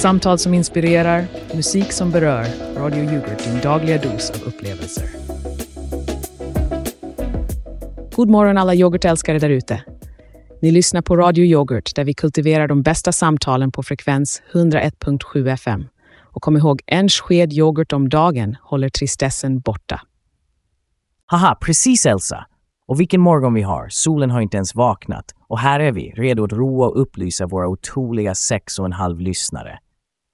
Samtal som inspirerar, musik som berör. Radio Yoghurt, din dagliga dos av upplevelser. God morgon alla yoghurtälskare där ute. Ni lyssnar på Radio Yoghurt där vi kultiverar de bästa samtalen på frekvens 101.7 FM. Och kom ihåg, en sked yoghurt om dagen håller tristessen borta. Haha, precis Elsa! Och vilken morgon vi har. Solen har inte ens vaknat. Och här är vi, redo att roa och upplysa våra otroliga sex och en halv lyssnare.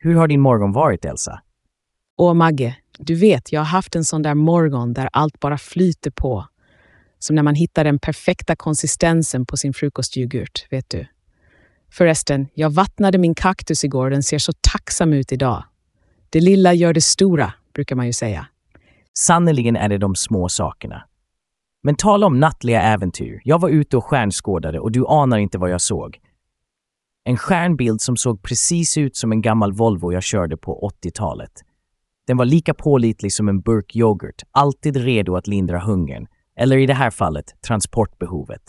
Hur har din morgon varit, Elsa? Åh Magge, du vet, jag har haft en sån där morgon där allt bara flyter på. Som när man hittar den perfekta konsistensen på sin frukostyoghurt, vet du. Förresten, jag vattnade min kaktus igår den ser så tacksam ut idag. Det lilla gör det stora, brukar man ju säga. Sannerligen är det de små sakerna. Men tala om nattliga äventyr. Jag var ute och stjärnskådade och du anar inte vad jag såg. En stjärnbild som såg precis ut som en gammal Volvo jag körde på 80-talet. Den var lika pålitlig som en burk yoghurt, alltid redo att lindra hungern, eller i det här fallet transportbehovet.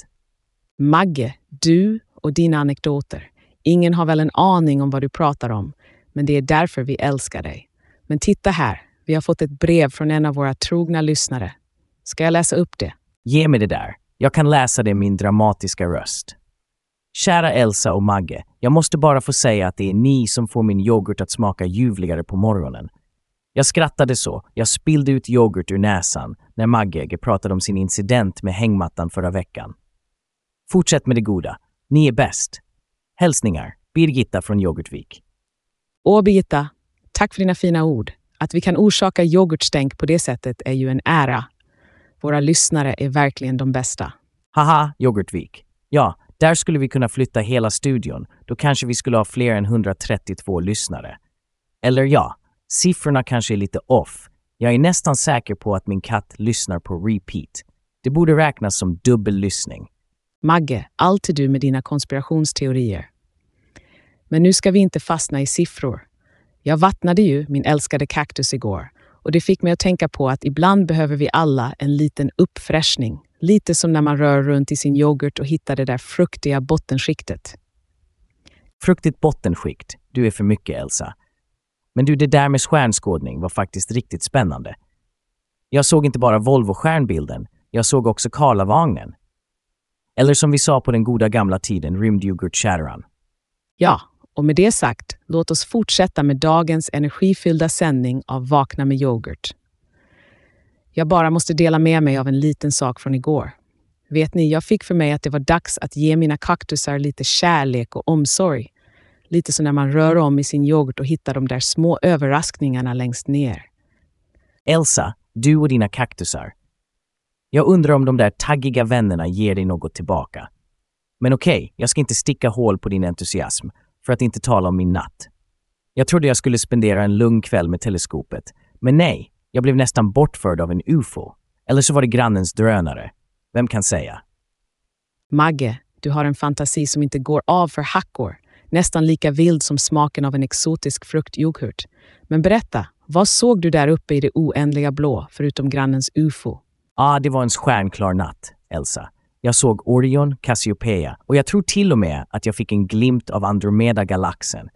Magge, du och dina anekdoter. Ingen har väl en aning om vad du pratar om, men det är därför vi älskar dig. Men titta här, vi har fått ett brev från en av våra trogna lyssnare. Ska jag läsa upp det? Ge mig det där. Jag kan läsa det i min dramatiska röst. Kära Elsa och Magge, jag måste bara få säga att det är ni som får min yoghurt att smaka ljuvligare på morgonen. Jag skrattade så, jag spillde ut yoghurt ur näsan när Magge pratade om sin incident med hängmattan förra veckan. Fortsätt med det goda. Ni är bäst. Hälsningar, Birgitta från Yoghurtvik. Åh Birgitta, tack för dina fina ord. Att vi kan orsaka yoghurtstänk på det sättet är ju en ära. Våra lyssnare är verkligen de bästa. Haha, Yoghurtvik. Ja, där skulle vi kunna flytta hela studion. Då kanske vi skulle ha fler än 132 lyssnare. Eller ja, siffrorna kanske är lite off. Jag är nästan säker på att min katt lyssnar på repeat. Det borde räknas som dubbellyssning. Magge, alltid du med dina konspirationsteorier. Men nu ska vi inte fastna i siffror. Jag vattnade ju min älskade kaktus igår och det fick mig att tänka på att ibland behöver vi alla en liten uppfräschning. Lite som när man rör runt i sin yoghurt och hittar det där fruktiga bottenskiktet. Fruktigt bottenskikt. Du är för mycket, Elsa. Men du, det där med stjärnskådning var faktiskt riktigt spännande. Jag såg inte bara Volvo-stjärnbilden, jag såg också Karlavagnen. Eller som vi sa på den goda gamla tiden, rymdyoghurt Chatteran. Ja, och med det sagt, låt oss fortsätta med dagens energifyllda sändning av Vakna med yoghurt. Jag bara måste dela med mig av en liten sak från igår. Vet ni, jag fick för mig att det var dags att ge mina kaktusar lite kärlek och omsorg. Lite som när man rör om i sin yoghurt och hittar de där små överraskningarna längst ner. Elsa, du och dina kaktusar. Jag undrar om de där taggiga vännerna ger dig något tillbaka. Men okej, okay, jag ska inte sticka hål på din entusiasm, för att inte tala om min natt. Jag trodde jag skulle spendera en lugn kväll med teleskopet, men nej, jag blev nästan bortförd av en ufo. Eller så var det grannens drönare. Vem kan säga? Magge, du har en fantasi som inte går av för hackor. Nästan lika vild som smaken av en exotisk fruktyoghurt. Men berätta, vad såg du där uppe i det oändliga blå, förutom grannens ufo? Ah, det var en stjärnklar natt, Elsa. Jag såg Orion, Cassiopeia och jag tror till och med att jag fick en glimt av Andromeda-galaxen.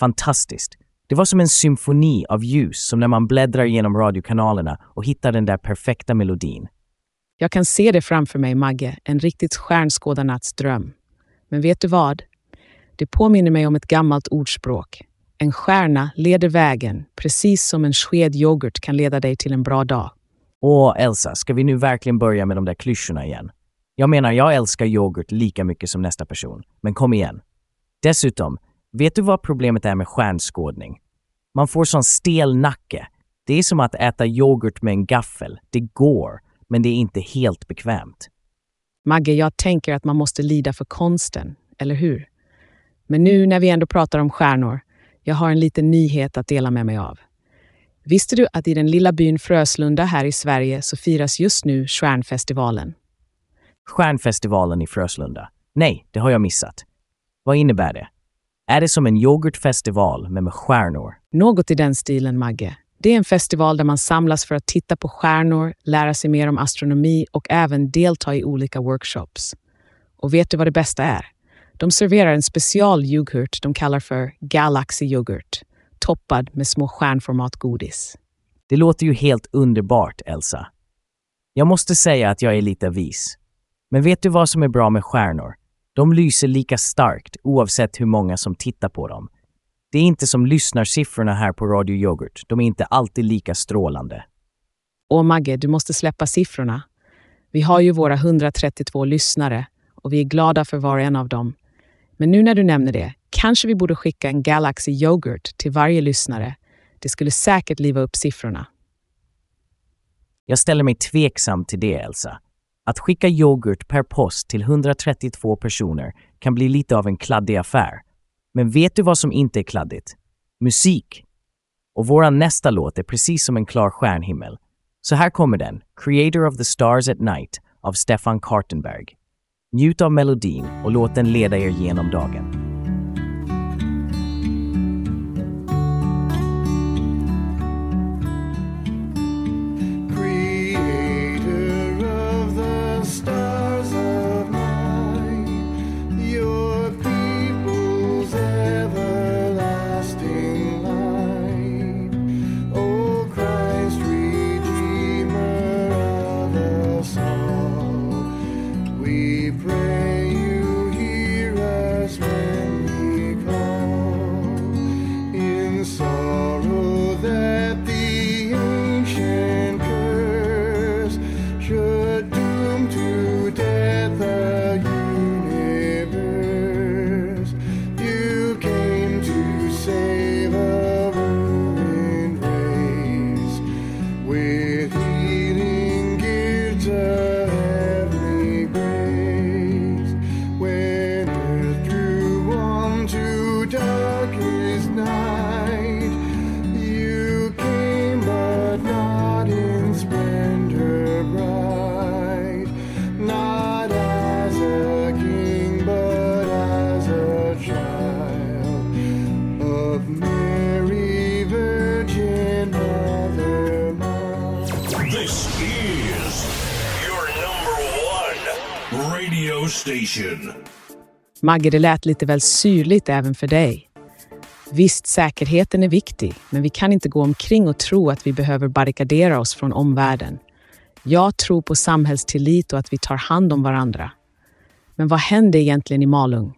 Fantastiskt. Det var som en symfoni av ljus, som när man bläddrar genom radiokanalerna och hittar den där perfekta melodin. Jag kan se det framför mig, Magge, en riktigt stjärnskådarnattsdröm. Men vet du vad? Det påminner mig om ett gammalt ordspråk. En stjärna leder vägen, precis som en sked yoghurt kan leda dig till en bra dag. Åh, Elsa, ska vi nu verkligen börja med de där klyschorna igen? Jag menar, jag älskar yoghurt lika mycket som nästa person. Men kom igen. Dessutom, vet du vad problemet är med stjärnskådning? Man får sån stel nacke. Det är som att äta yoghurt med en gaffel. Det går, men det är inte helt bekvämt. Magge, jag tänker att man måste lida för konsten, eller hur? Men nu när vi ändå pratar om stjärnor, jag har en liten nyhet att dela med mig av. Visste du att i den lilla byn Fröslunda här i Sverige så firas just nu Stjärnfestivalen? Stjärnfestivalen i Fröslunda. Nej, det har jag missat. Vad innebär det? Är det som en yoghurtfestival men med stjärnor? Något i den stilen, Magge. Det är en festival där man samlas för att titta på stjärnor, lära sig mer om astronomi och även delta i olika workshops. Och vet du vad det bästa är? De serverar en specialyoghurt de kallar för Galaxy yoghurt, toppad med små stjärnformat godis. Det låter ju helt underbart, Elsa. Jag måste säga att jag är lite vis. Men vet du vad som är bra med stjärnor? De lyser lika starkt oavsett hur många som tittar på dem. Det är inte som lyssnarsiffrorna här på Radio Yoghurt. De är inte alltid lika strålande. Åh Magge, du måste släppa siffrorna. Vi har ju våra 132 lyssnare och vi är glada för var och en av dem. Men nu när du nämner det, kanske vi borde skicka en Galaxy Yoghurt till varje lyssnare. Det skulle säkert liva upp siffrorna. Jag ställer mig tveksam till det, Elsa. Att skicka yoghurt per post till 132 personer kan bli lite av en kladdig affär. Men vet du vad som inte är kladdigt? Musik! Och vår nästa låt är precis som en klar stjärnhimmel. Så här kommer den, Creator of the Stars at Night av Stefan Kartenberg. Njut av melodin och låt den leda er genom dagen. Magge, det lät lite väl syrligt även för dig. Visst, säkerheten är viktig, men vi kan inte gå omkring och tro att vi behöver barrikadera oss från omvärlden. Jag tror på samhällstillit och att vi tar hand om varandra. Men vad händer egentligen i Malung?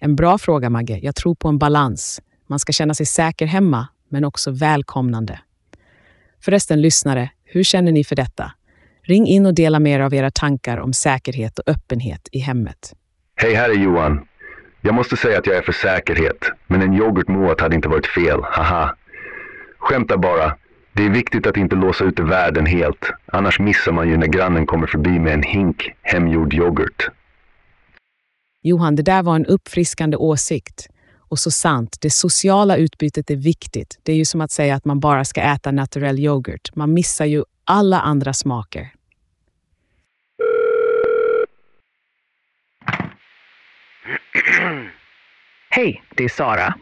En bra fråga, Magge. Jag tror på en balans. Man ska känna sig säker hemma, men också välkomnande. Förresten, lyssnare, hur känner ni för detta? Ring in och dela med er av era tankar om säkerhet och öppenhet i hemmet. Hej, här är Johan. Jag måste säga att jag är för säkerhet, men en yoghurtmåt hade inte varit fel, haha. Skämta bara. Det är viktigt att inte låsa ute världen helt, annars missar man ju när grannen kommer förbi med en hink hemgjord yoghurt. Johan, det där var en uppfriskande åsikt. Och så sant, det sociala utbytet är viktigt. Det är ju som att säga att man bara ska äta naturell yoghurt. Man missar ju alla andra smaker. Hej, det är Sara.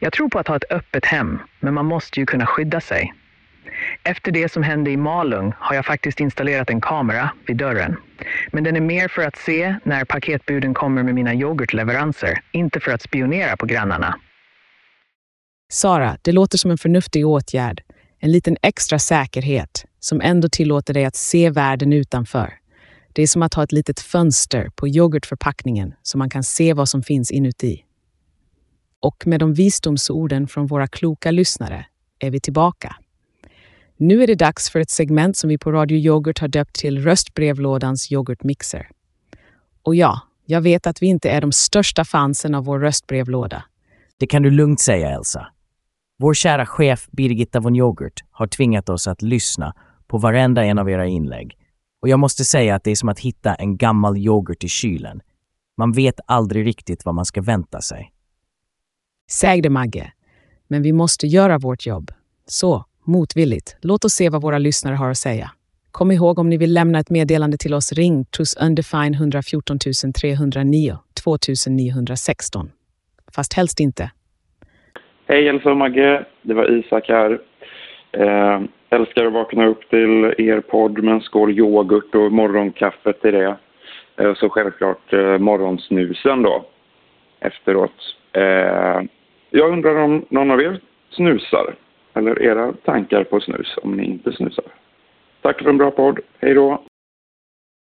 Jag tror på att ha ett öppet hem, men man måste ju kunna skydda sig. Efter det som hände i Malung har jag faktiskt installerat en kamera vid dörren. Men den är mer för att se när paketbuden kommer med mina yoghurtleveranser, inte för att spionera på grannarna. Sara, det låter som en förnuftig åtgärd. En liten extra säkerhet som ändå tillåter dig att se världen utanför. Det är som att ha ett litet fönster på yoghurtförpackningen så man kan se vad som finns inuti. Och med de visdomsorden från våra kloka lyssnare är vi tillbaka. Nu är det dags för ett segment som vi på Radio Yoghurt har döpt till Röstbrevlådans yoghurtmixer. Och ja, jag vet att vi inte är de största fansen av vår röstbrevlåda. Det kan du lugnt säga, Elsa. Vår kära chef Birgitta von Yoghurt har tvingat oss att lyssna på varenda en av era inlägg. Och jag måste säga att det är som att hitta en gammal yoghurt i kylen. Man vet aldrig riktigt vad man ska vänta sig. Säg det Magge, men vi måste göra vårt jobb. Så, motvilligt, låt oss se vad våra lyssnare har att säga. Kom ihåg om ni vill lämna ett meddelande till oss, ring plus undefine 114 309 2916. Fast helst inte. Hej Elsa och Magge, det var Isak här. Eh, älskar att vakna upp till er podd med en skål yoghurt och morgonkaffet till det. Eh, så självklart eh, morgonsnusen då. efteråt. Eh, jag undrar om någon av er snusar? Eller era tankar på snus om ni inte snusar? Tack för en bra podd. Hej då!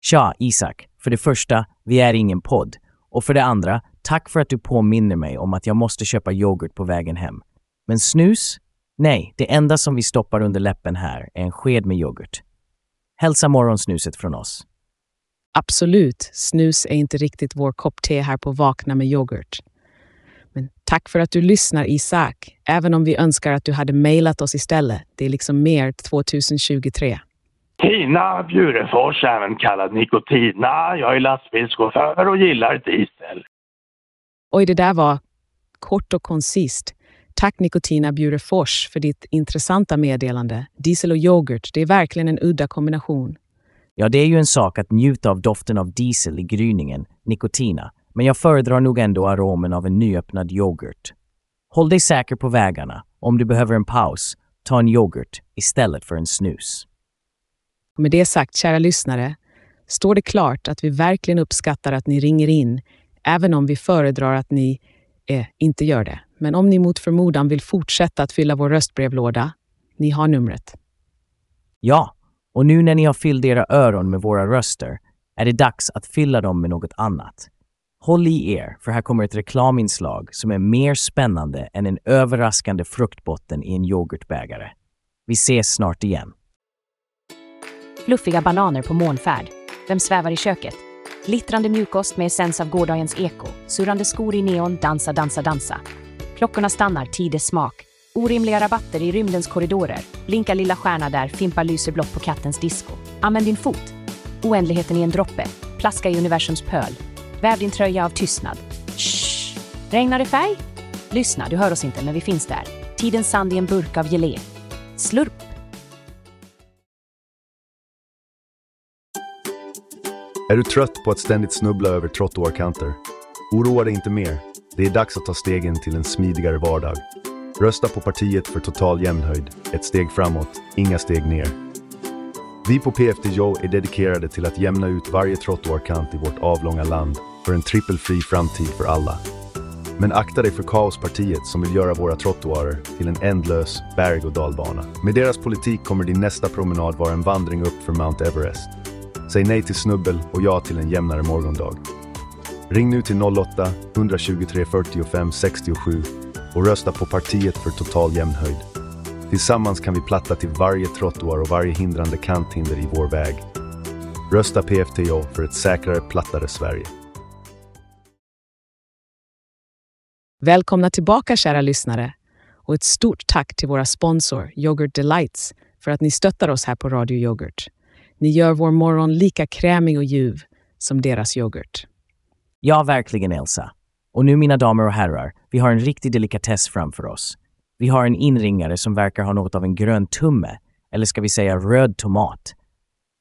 Tja, Isak. För det första, vi är ingen podd. Och för det andra, tack för att du påminner mig om att jag måste köpa yoghurt på vägen hem. Men snus? Nej, det enda som vi stoppar under läppen här är en sked med yoghurt. Hälsa morgonsnuset från oss. Absolut, snus är inte riktigt vår kopp te här på Vakna med yoghurt. Men tack för att du lyssnar Isak, även om vi önskar att du hade mejlat oss istället. Det är liksom mer 2023. Tina Bjurefors, även kallad Nikotina. Jag är lastbilschaufför och gillar diesel. Oj, det där var kort och koncist. Tack Nikotina Bjurefors för ditt intressanta meddelande. Diesel och yoghurt, det är verkligen en udda kombination. Ja, det är ju en sak att njuta av doften av diesel i gryningen, nikotina, men jag föredrar nog ändå aromen av en nyöppnad yoghurt. Håll dig säker på vägarna. Om du behöver en paus, ta en yoghurt istället för en snus. Med det sagt, kära lyssnare, står det klart att vi verkligen uppskattar att ni ringer in, även om vi föredrar att ni eh, inte gör det. Men om ni mot förmodan vill fortsätta att fylla vår röstbrevlåda, ni har numret. Ja, och nu när ni har fyllt era öron med våra röster är det dags att fylla dem med något annat. Håll i er, för här kommer ett reklaminslag som är mer spännande än en överraskande fruktbotten i en yoghurtbägare. Vi ses snart igen. Fluffiga bananer på månfärd. Vem svävar i köket? Glittrande mjukost med essens av gårdagens eko. Surrande skor i neon, dansa, dansa, dansa. Klockorna stannar, tid är smak. Orimliga rabatter i rymdens korridorer. Blinka lilla stjärna där, fimpar lyser blått på kattens disco. Använd din fot. Oändligheten i en droppe. Plaska i universums pöl. Väv din tröja av tystnad. Shh. Regnar det färg? Lyssna, du hör oss inte, men vi finns där. Tidens sand i en burk av gelé. Slurp. Är du trött på att ständigt snubbla över trottoarkanter? Oroa dig inte mer. Det är dags att ta stegen till en smidigare vardag. Rösta på partiet för total jämnhöjd. Ett steg framåt, inga steg ner. Vi på PFD Joe är dedikerade till att jämna ut varje trottoarkant i vårt avlånga land för en trippelfri framtid för alla. Men akta dig för kaospartiet som vill göra våra trottoarer till en ändlös berg och dalbana. Med deras politik kommer din nästa promenad vara en vandring upp för Mount Everest. Säg nej till snubbel och ja till en jämnare morgondag. Ring nu till 08-123 45 67 och rösta på partiet för total jämnhöjd. Tillsammans kan vi platta till varje trottoar och varje hindrande kanthinder i vår väg. Rösta PFTO för ett säkrare, plattare Sverige. Välkomna tillbaka kära lyssnare och ett stort tack till våra sponsor Yoghurt Delights för att ni stöttar oss här på Radio Yoghurt. Ni gör vår morgon lika krämig och ljuv som deras yoghurt. Ja, verkligen Elsa. Och nu mina damer och herrar, vi har en riktig delikatess framför oss. Vi har en inringare som verkar ha något av en grön tumme, eller ska vi säga röd tomat.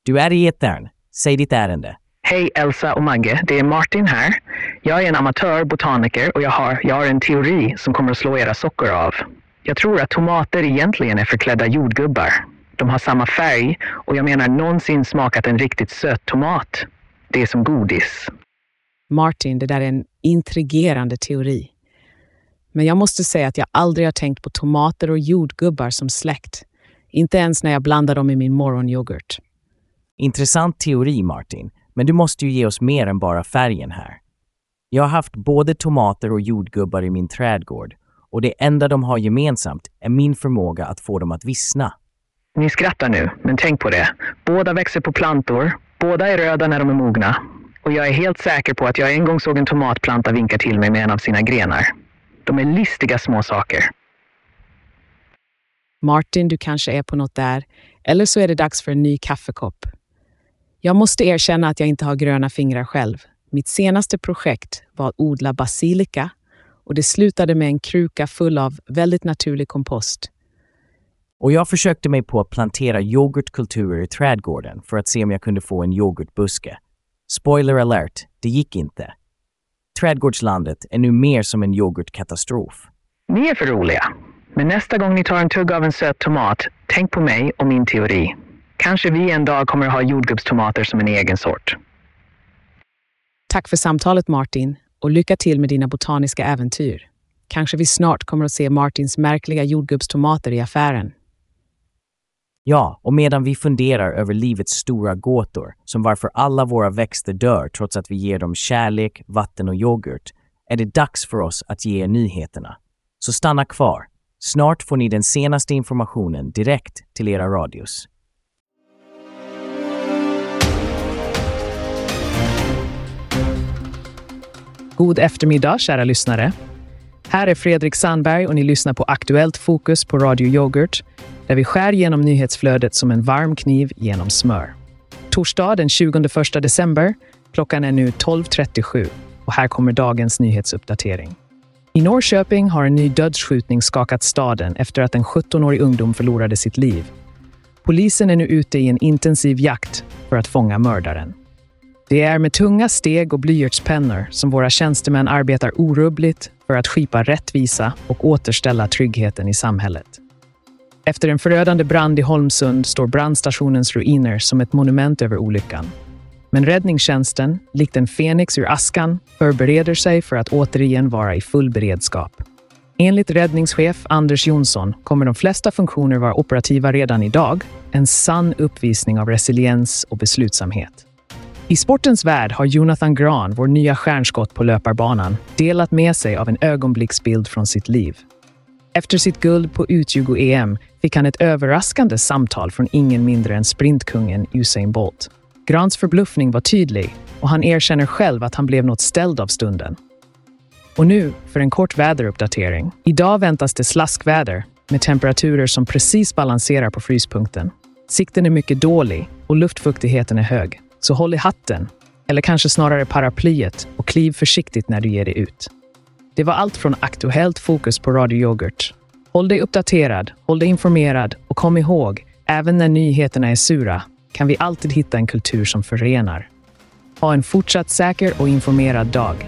Du är i etern. Säg ditt ärende. Hej Elsa och Magge, det är Martin här. Jag är en amatörbotaniker och jag har, jag har en teori som kommer att slå era socker av. Jag tror att tomater egentligen är förklädda jordgubbar. De har samma färg och jag menar någonsin smakat en riktigt söt tomat. Det är som godis. Martin, det där är en intrigerande teori. Men jag måste säga att jag aldrig har tänkt på tomater och jordgubbar som släkt. Inte ens när jag blandar dem i min morgonyoghurt. Intressant teori, Martin. Men du måste ju ge oss mer än bara färgen här. Jag har haft både tomater och jordgubbar i min trädgård och det enda de har gemensamt är min förmåga att få dem att vissna. Ni skrattar nu, men tänk på det. Båda växer på plantor, båda är röda när de är mogna. Och jag är helt säker på att jag en gång såg en tomatplanta vinka till mig med en av sina grenar. De är listiga små saker. Martin, du kanske är på något där. Eller så är det dags för en ny kaffekopp. Jag måste erkänna att jag inte har gröna fingrar själv. Mitt senaste projekt var att odla basilika och det slutade med en kruka full av väldigt naturlig kompost. Och jag försökte mig på att plantera yoghurtkulturer i trädgården för att se om jag kunde få en yoghurtbuske. Spoiler alert, det gick inte. Trädgårdslandet är nu mer som en yoghurtkatastrof. Ni är för roliga. Men nästa gång ni tar en tugga av en söt tomat, tänk på mig och min teori. Kanske vi en dag kommer att ha jordgubbstomater som en egen sort. Tack för samtalet Martin och lycka till med dina botaniska äventyr. Kanske vi snart kommer att se Martins märkliga jordgubbstomater i affären. Ja, och medan vi funderar över livets stora gåtor, som varför alla våra växter dör trots att vi ger dem kärlek, vatten och yoghurt, är det dags för oss att ge er nyheterna. Så stanna kvar. Snart får ni den senaste informationen direkt till era radios. God eftermiddag, kära lyssnare. Här är Fredrik Sandberg och ni lyssnar på Aktuellt Fokus på Radio Yoghurt, där vi skär genom nyhetsflödet som en varm kniv genom smör. Torsdag den 21 december, klockan är nu 12.37 och här kommer dagens nyhetsuppdatering. I Norrköping har en ny dödsskjutning skakat staden efter att en 17-årig ungdom förlorade sitt liv. Polisen är nu ute i en intensiv jakt för att fånga mördaren. Det är med tunga steg och blyertspennor som våra tjänstemän arbetar orubbligt för att skipa rättvisa och återställa tryggheten i samhället. Efter en förödande brand i Holmsund står brandstationens ruiner som ett monument över olyckan. Men räddningstjänsten, likt en fenix ur askan, förbereder sig för att återigen vara i full beredskap. Enligt räddningschef Anders Jonsson kommer de flesta funktioner vara operativa redan idag, en sann uppvisning av resiliens och beslutsamhet. I sportens värld har Jonathan Grahn, vår nya stjärnskott på löparbanan, delat med sig av en ögonblicksbild från sitt liv. Efter sitt guld på U20-EM fick han ett överraskande samtal från ingen mindre än sprintkungen Usain Bolt. Grans förbluffning var tydlig och han erkänner själv att han blev något ställd av stunden. Och nu för en kort väderuppdatering. Idag väntas det slaskväder med temperaturer som precis balanserar på fryspunkten. Sikten är mycket dålig och luftfuktigheten är hög. Så håll i hatten, eller kanske snarare paraplyet och kliv försiktigt när du ger dig ut. Det var allt från Aktuellt Fokus på Radio Yoghurt. Håll dig uppdaterad, håll dig informerad och kom ihåg, även när nyheterna är sura kan vi alltid hitta en kultur som förenar. Ha en fortsatt säker och informerad dag.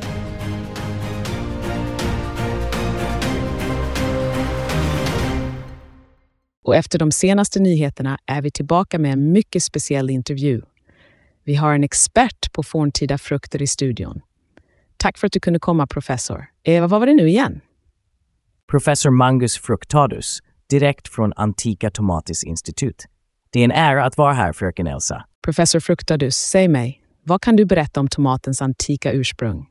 Och efter de senaste nyheterna är vi tillbaka med en mycket speciell intervju. Vi har en expert på forntida frukter i studion. Tack för att du kunde komma, professor. Eh, vad var det nu igen? Professor Mangus Fructadus, direkt från Antika Tomatis institut. Det är en ära att vara här, fröken Elsa. Professor Fructadus, säg mig, vad kan du berätta om tomatens antika ursprung?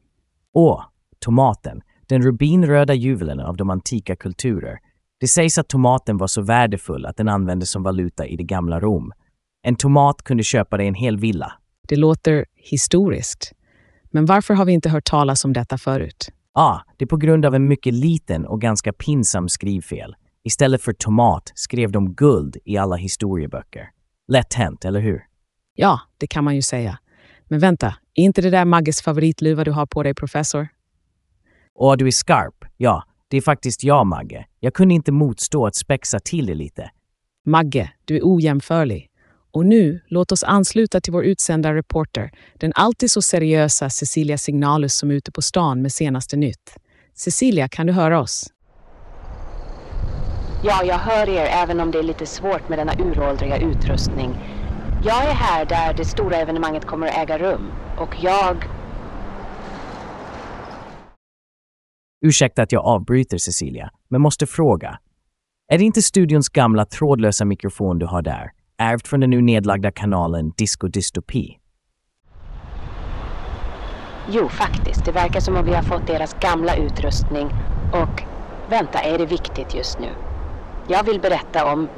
Åh, tomaten, den rubinröda juvelen av de antika kulturer. Det sägs att tomaten var så värdefull att den användes som valuta i det gamla Rom. En tomat kunde köpa dig en hel villa. Det låter historiskt. Men varför har vi inte hört talas om detta förut? Ah, det är på grund av en mycket liten och ganska pinsam skrivfel. Istället för tomat skrev de guld i alla historieböcker. Lätt hänt, eller hur? Ja, det kan man ju säga. Men vänta, är inte det där Magges favoritluva du har på dig, professor? Och du är skarp. Ja, det är faktiskt jag, Magge. Jag kunde inte motstå att spexa till det lite. Magge, du är ojämförlig. Och nu, låt oss ansluta till vår utsända reporter, den alltid så seriösa Cecilia Signalus som är ute på stan med senaste nytt. Cecilia, kan du höra oss? Ja, jag hör er även om det är lite svårt med denna uråldriga utrustning. Jag är här där det stora evenemanget kommer att äga rum och jag... Ursäkta att jag avbryter, Cecilia, men måste fråga. Är det inte studions gamla trådlösa mikrofon du har där? Ärvt från den nu nedlagda kanalen Disco Dystopi. Jo, faktiskt. Det verkar som om vi har fått deras gamla utrustning. Och vänta, är det viktigt just nu? Jag vill berätta om...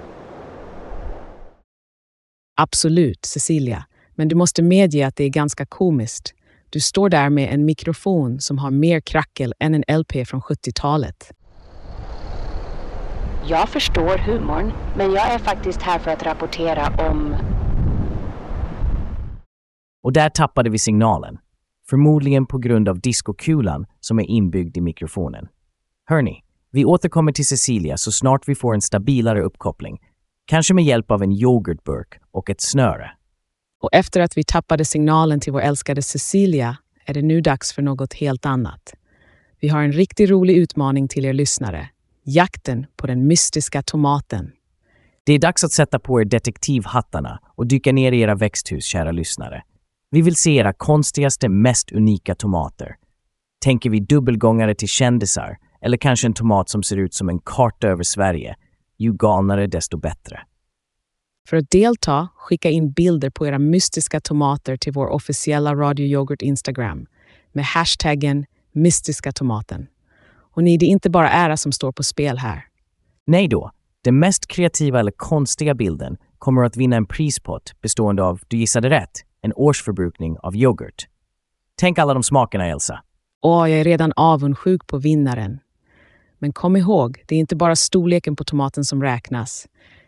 Absolut, Cecilia. Men du måste medge att det är ganska komiskt. Du står där med en mikrofon som har mer krackel än en LP från 70-talet. Jag förstår humorn, men jag är faktiskt här för att rapportera om... Och där tappade vi signalen. Förmodligen på grund av diskokulan som är inbyggd i mikrofonen. Hörni, vi återkommer till Cecilia så snart vi får en stabilare uppkoppling. Kanske med hjälp av en yoghurtburk och ett snöre. Och efter att vi tappade signalen till vår älskade Cecilia är det nu dags för något helt annat. Vi har en riktigt rolig utmaning till er lyssnare. Jakten på den mystiska tomaten. Det är dags att sätta på er detektivhattarna och dyka ner i era växthus, kära lyssnare. Vi vill se era konstigaste, mest unika tomater. Tänker vi dubbelgångare till kändisar eller kanske en tomat som ser ut som en karta över Sverige? Ju galnare desto bättre. För att delta, skicka in bilder på era mystiska tomater till vår officiella Radio Yoghurt Instagram med hashtaggen mystiska tomaten. Och ni, det är inte bara ära som står på spel här. Nej då, den mest kreativa eller konstiga bilden kommer att vinna en prispott bestående av, du gissade rätt, en årsförbrukning av yoghurt. Tänk alla de smakerna, Elsa. Åh, jag är redan avundsjuk på vinnaren. Men kom ihåg, det är inte bara storleken på tomaten som räknas.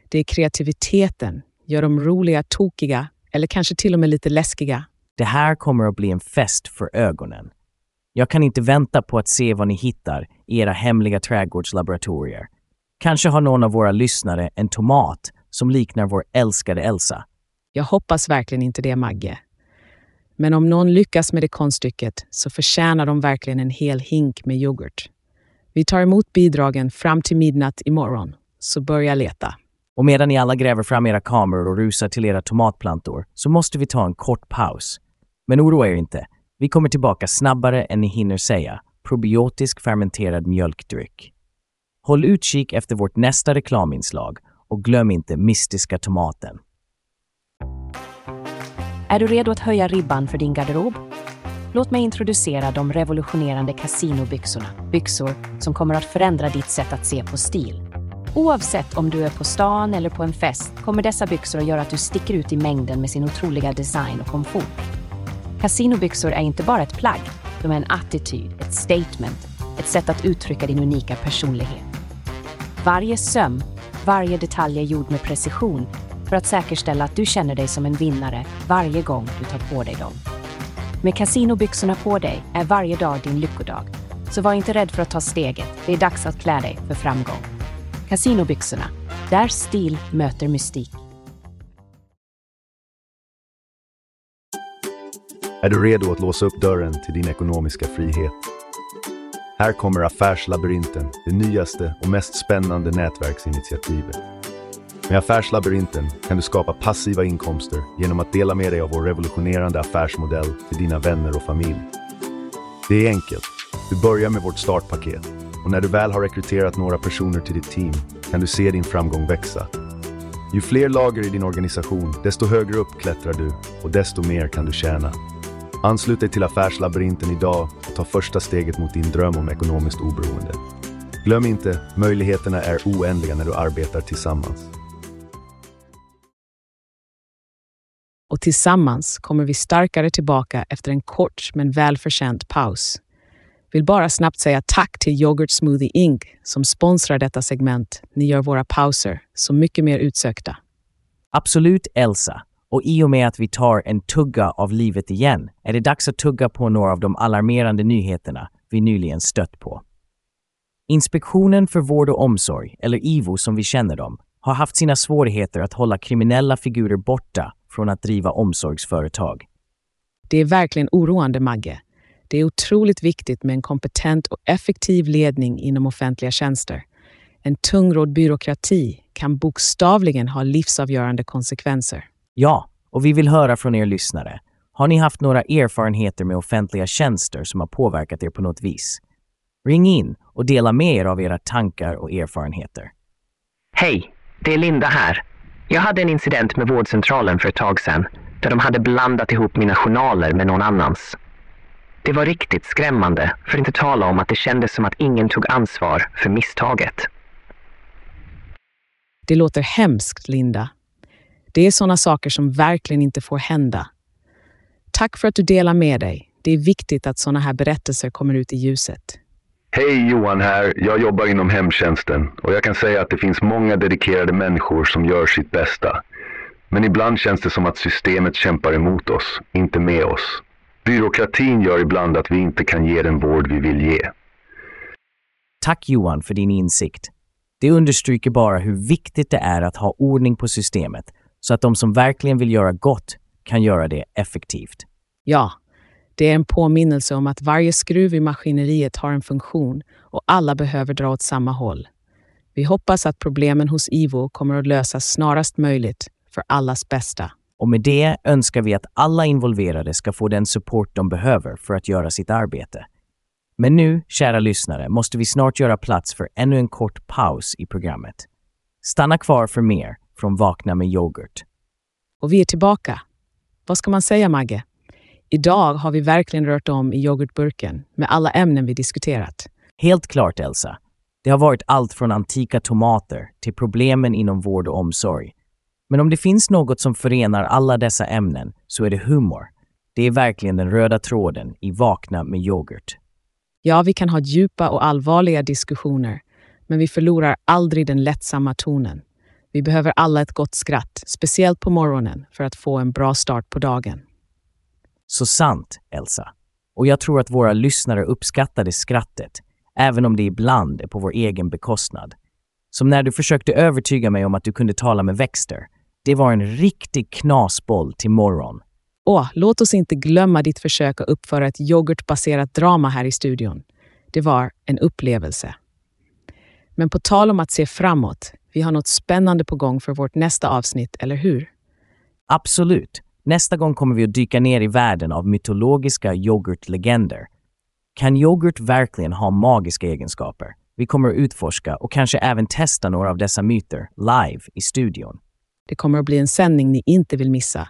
Det är kreativiteten. Gör dem roliga, tokiga eller kanske till och med lite läskiga. Det här kommer att bli en fest för ögonen. Jag kan inte vänta på att se vad ni hittar i era hemliga trädgårdslaboratorier. Kanske har någon av våra lyssnare en tomat som liknar vår älskade Elsa. Jag hoppas verkligen inte det, Magge. Men om någon lyckas med det konststycket så förtjänar de verkligen en hel hink med yoghurt. Vi tar emot bidragen fram till midnatt imorgon, så börja leta. Och medan ni alla gräver fram era kameror och rusar till era tomatplantor så måste vi ta en kort paus. Men oroa er inte. Vi kommer tillbaka snabbare än ni hinner säga. Probiotisk fermenterad mjölkdryck. Håll utkik efter vårt nästa reklaminslag och glöm inte mystiska tomaten. Är du redo att höja ribban för din garderob? Låt mig introducera de revolutionerande kasinobyxorna. Byxor som kommer att förändra ditt sätt att se på stil. Oavsett om du är på stan eller på en fest kommer dessa byxor att göra att du sticker ut i mängden med sin otroliga design och komfort. Casinobyxor är inte bara ett plagg, de är en attityd, ett statement, ett sätt att uttrycka din unika personlighet. Varje söm, varje detalj är gjord med precision för att säkerställa att du känner dig som en vinnare varje gång du tar på dig dem. Med Casinobyxorna på dig är varje dag din lyckodag. Så var inte rädd för att ta steget. Det är dags att klä dig för framgång. Casinobyxorna, där stil möter mystik. Är du redo att låsa upp dörren till din ekonomiska frihet? Här kommer Affärslabyrinten, det nyaste och mest spännande nätverksinitiativet. Med Affärslabyrinten kan du skapa passiva inkomster genom att dela med dig av vår revolutionerande affärsmodell till dina vänner och familj. Det är enkelt. Du börjar med vårt startpaket och när du väl har rekryterat några personer till ditt team kan du se din framgång växa. Ju fler lager i din organisation, desto högre upp klättrar du och desto mer kan du tjäna. Anslut dig till Affärslabyrinten idag och ta första steget mot din dröm om ekonomiskt oberoende. Glöm inte, möjligheterna är oändliga när du arbetar tillsammans. Och tillsammans kommer vi starkare tillbaka efter en kort men välförtjänt paus. Vill bara snabbt säga tack till Yoghurt Smoothie Inc. som sponsrar detta segment. Ni gör våra pauser så mycket mer utsökta. Absolut, Elsa. Och i och med att vi tar en tugga av livet igen är det dags att tugga på några av de alarmerande nyheterna vi nyligen stött på. Inspektionen för vård och omsorg, eller IVO som vi känner dem, har haft sina svårigheter att hålla kriminella figurer borta från att driva omsorgsföretag. Det är verkligen oroande, Magge. Det är otroligt viktigt med en kompetent och effektiv ledning inom offentliga tjänster. En tungrodd byråkrati kan bokstavligen ha livsavgörande konsekvenser. Ja, och vi vill höra från er lyssnare. Har ni haft några erfarenheter med offentliga tjänster som har påverkat er på något vis? Ring in och dela med er av era tankar och erfarenheter. Hej, det är Linda här. Jag hade en incident med vårdcentralen för ett tag sedan där de hade blandat ihop mina journaler med någon annans. Det var riktigt skrämmande, för att inte tala om att det kändes som att ingen tog ansvar för misstaget. Det låter hemskt, Linda. Det är sådana saker som verkligen inte får hända. Tack för att du delar med dig. Det är viktigt att sådana här berättelser kommer ut i ljuset. Hej Johan här. Jag jobbar inom hemtjänsten och jag kan säga att det finns många dedikerade människor som gör sitt bästa. Men ibland känns det som att systemet kämpar emot oss, inte med oss. Byråkratin gör ibland att vi inte kan ge den vård vi vill ge. Tack Johan för din insikt. Det understryker bara hur viktigt det är att ha ordning på systemet så att de som verkligen vill göra gott kan göra det effektivt. Ja, det är en påminnelse om att varje skruv i maskineriet har en funktion och alla behöver dra åt samma håll. Vi hoppas att problemen hos IVO kommer att lösas snarast möjligt för allas bästa. Och med det önskar vi att alla involverade ska få den support de behöver för att göra sitt arbete. Men nu, kära lyssnare, måste vi snart göra plats för ännu en kort paus i programmet. Stanna kvar för mer från Vakna med yoghurt. Och vi är tillbaka. Vad ska man säga, Magge? Idag har vi verkligen rört om i yoghurtburken med alla ämnen vi diskuterat. Helt klart, Elsa. Det har varit allt från antika tomater till problemen inom vård och omsorg. Men om det finns något som förenar alla dessa ämnen så är det humor. Det är verkligen den röda tråden i Vakna med yoghurt. Ja, vi kan ha djupa och allvarliga diskussioner, men vi förlorar aldrig den lättsamma tonen. Vi behöver alla ett gott skratt, speciellt på morgonen, för att få en bra start på dagen. Så sant, Elsa. Och jag tror att våra lyssnare uppskattade skrattet, även om det ibland är på vår egen bekostnad. Som när du försökte övertyga mig om att du kunde tala med växter. Det var en riktig knasboll till morgon. Åh, låt oss inte glömma ditt försök att uppföra ett yoghurtbaserat drama här i studion. Det var en upplevelse. Men på tal om att se framåt, vi har något spännande på gång för vårt nästa avsnitt, eller hur? Absolut. Nästa gång kommer vi att dyka ner i världen av mytologiska yoghurtlegender. Kan yoghurt verkligen ha magiska egenskaper? Vi kommer att utforska och kanske även testa några av dessa myter live i studion. Det kommer att bli en sändning ni inte vill missa.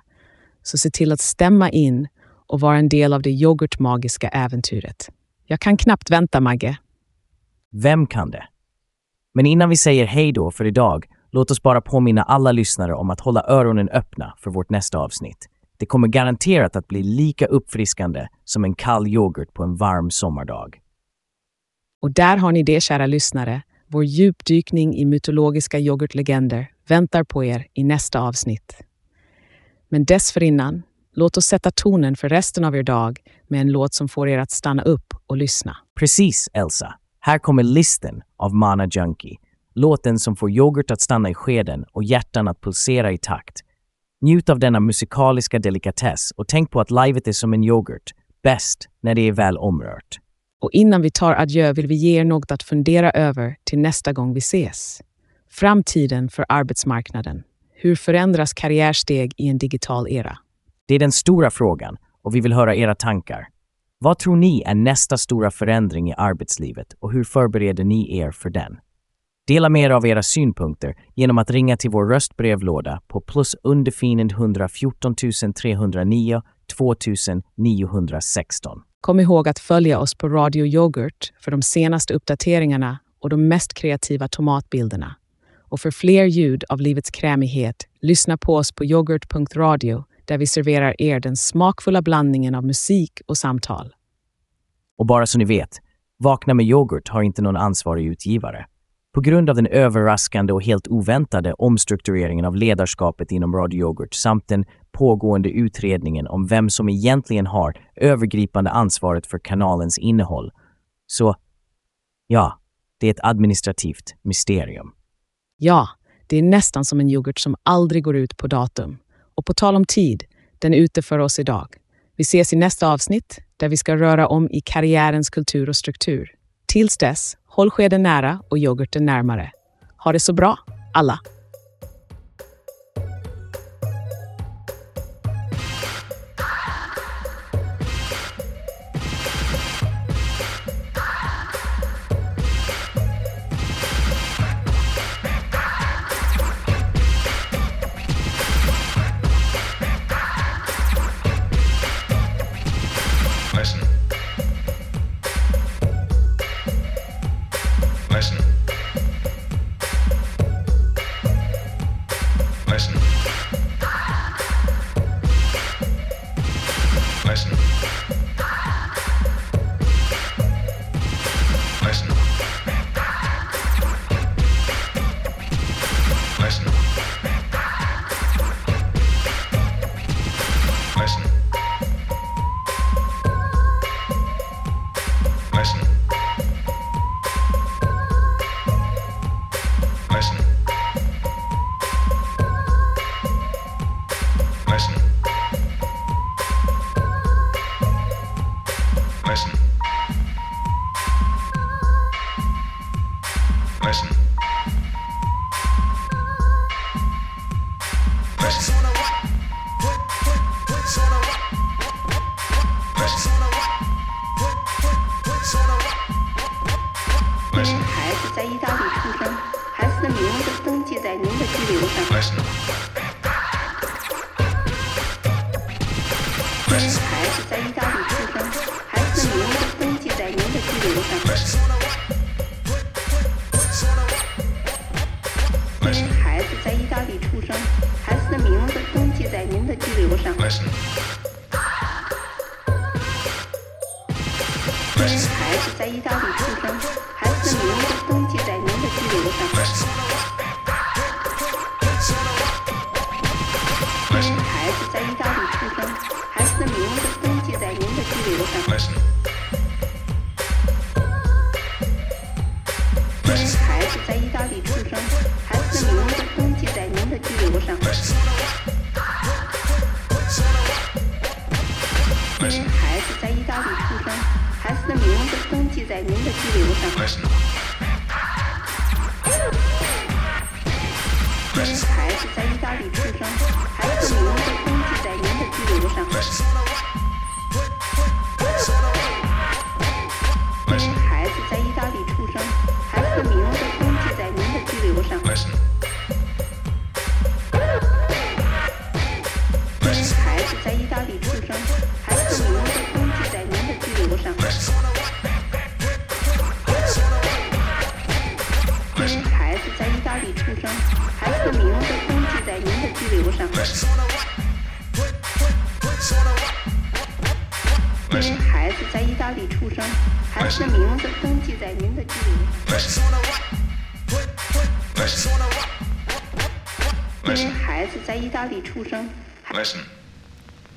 Så se till att stämma in och vara en del av det yoghurtmagiska äventyret. Jag kan knappt vänta, Magge. Vem kan det? Men innan vi säger hej då för idag, låt oss bara påminna alla lyssnare om att hålla öronen öppna för vårt nästa avsnitt. Det kommer garanterat att bli lika uppfriskande som en kall yoghurt på en varm sommardag. Och där har ni det, kära lyssnare. Vår djupdykning i mytologiska yoghurtlegender väntar på er i nästa avsnitt. Men dessförinnan, låt oss sätta tonen för resten av er dag med en låt som får er att stanna upp och lyssna. Precis, Elsa. Här kommer Listen av Mana Junkie. Låten som får yoghurt att stanna i skeden och hjärtan att pulsera i takt. Njut av denna musikaliska delikatess och tänk på att livet är som en yoghurt, bäst när det är väl omrört. Och innan vi tar adjö vill vi ge er något att fundera över till nästa gång vi ses. Framtiden för arbetsmarknaden. Hur förändras karriärsteg i en digital era? Det är den stora frågan och vi vill höra era tankar. Vad tror ni är nästa stora förändring i arbetslivet och hur förbereder ni er för den? Dela med er av era synpunkter genom att ringa till vår röstbrevlåda på plus underfinen 114 309 2916. Kom ihåg att följa oss på Radio Yoghurt för de senaste uppdateringarna och de mest kreativa tomatbilderna. Och för fler ljud av livets krämighet, lyssna på oss på yoghurt.radio där vi serverar er den smakfulla blandningen av musik och samtal. Och bara så ni vet, Vakna med yoghurt har inte någon ansvarig utgivare. På grund av den överraskande och helt oväntade omstruktureringen av ledarskapet inom Radio Yoghurt samt den pågående utredningen om vem som egentligen har övergripande ansvaret för kanalens innehåll. Så, ja, det är ett administrativt mysterium. Ja, det är nästan som en yoghurt som aldrig går ut på datum. Och på tal om tid, den är ute för oss idag. Vi ses i nästa avsnitt där vi ska röra om i karriärens kultur och struktur. Tills dess, håll skeden nära och yoghurten närmare. Ha det så bra, alla! Listen. 因为孩子在意大利出生孩子的名字登记在您的居留上因为孩子在意大利出生孩子的名字登记在您的居留上因为孩子在意大利出生，孩子的名字登记在您的记录里。因为孩子在意大利出生。Listen.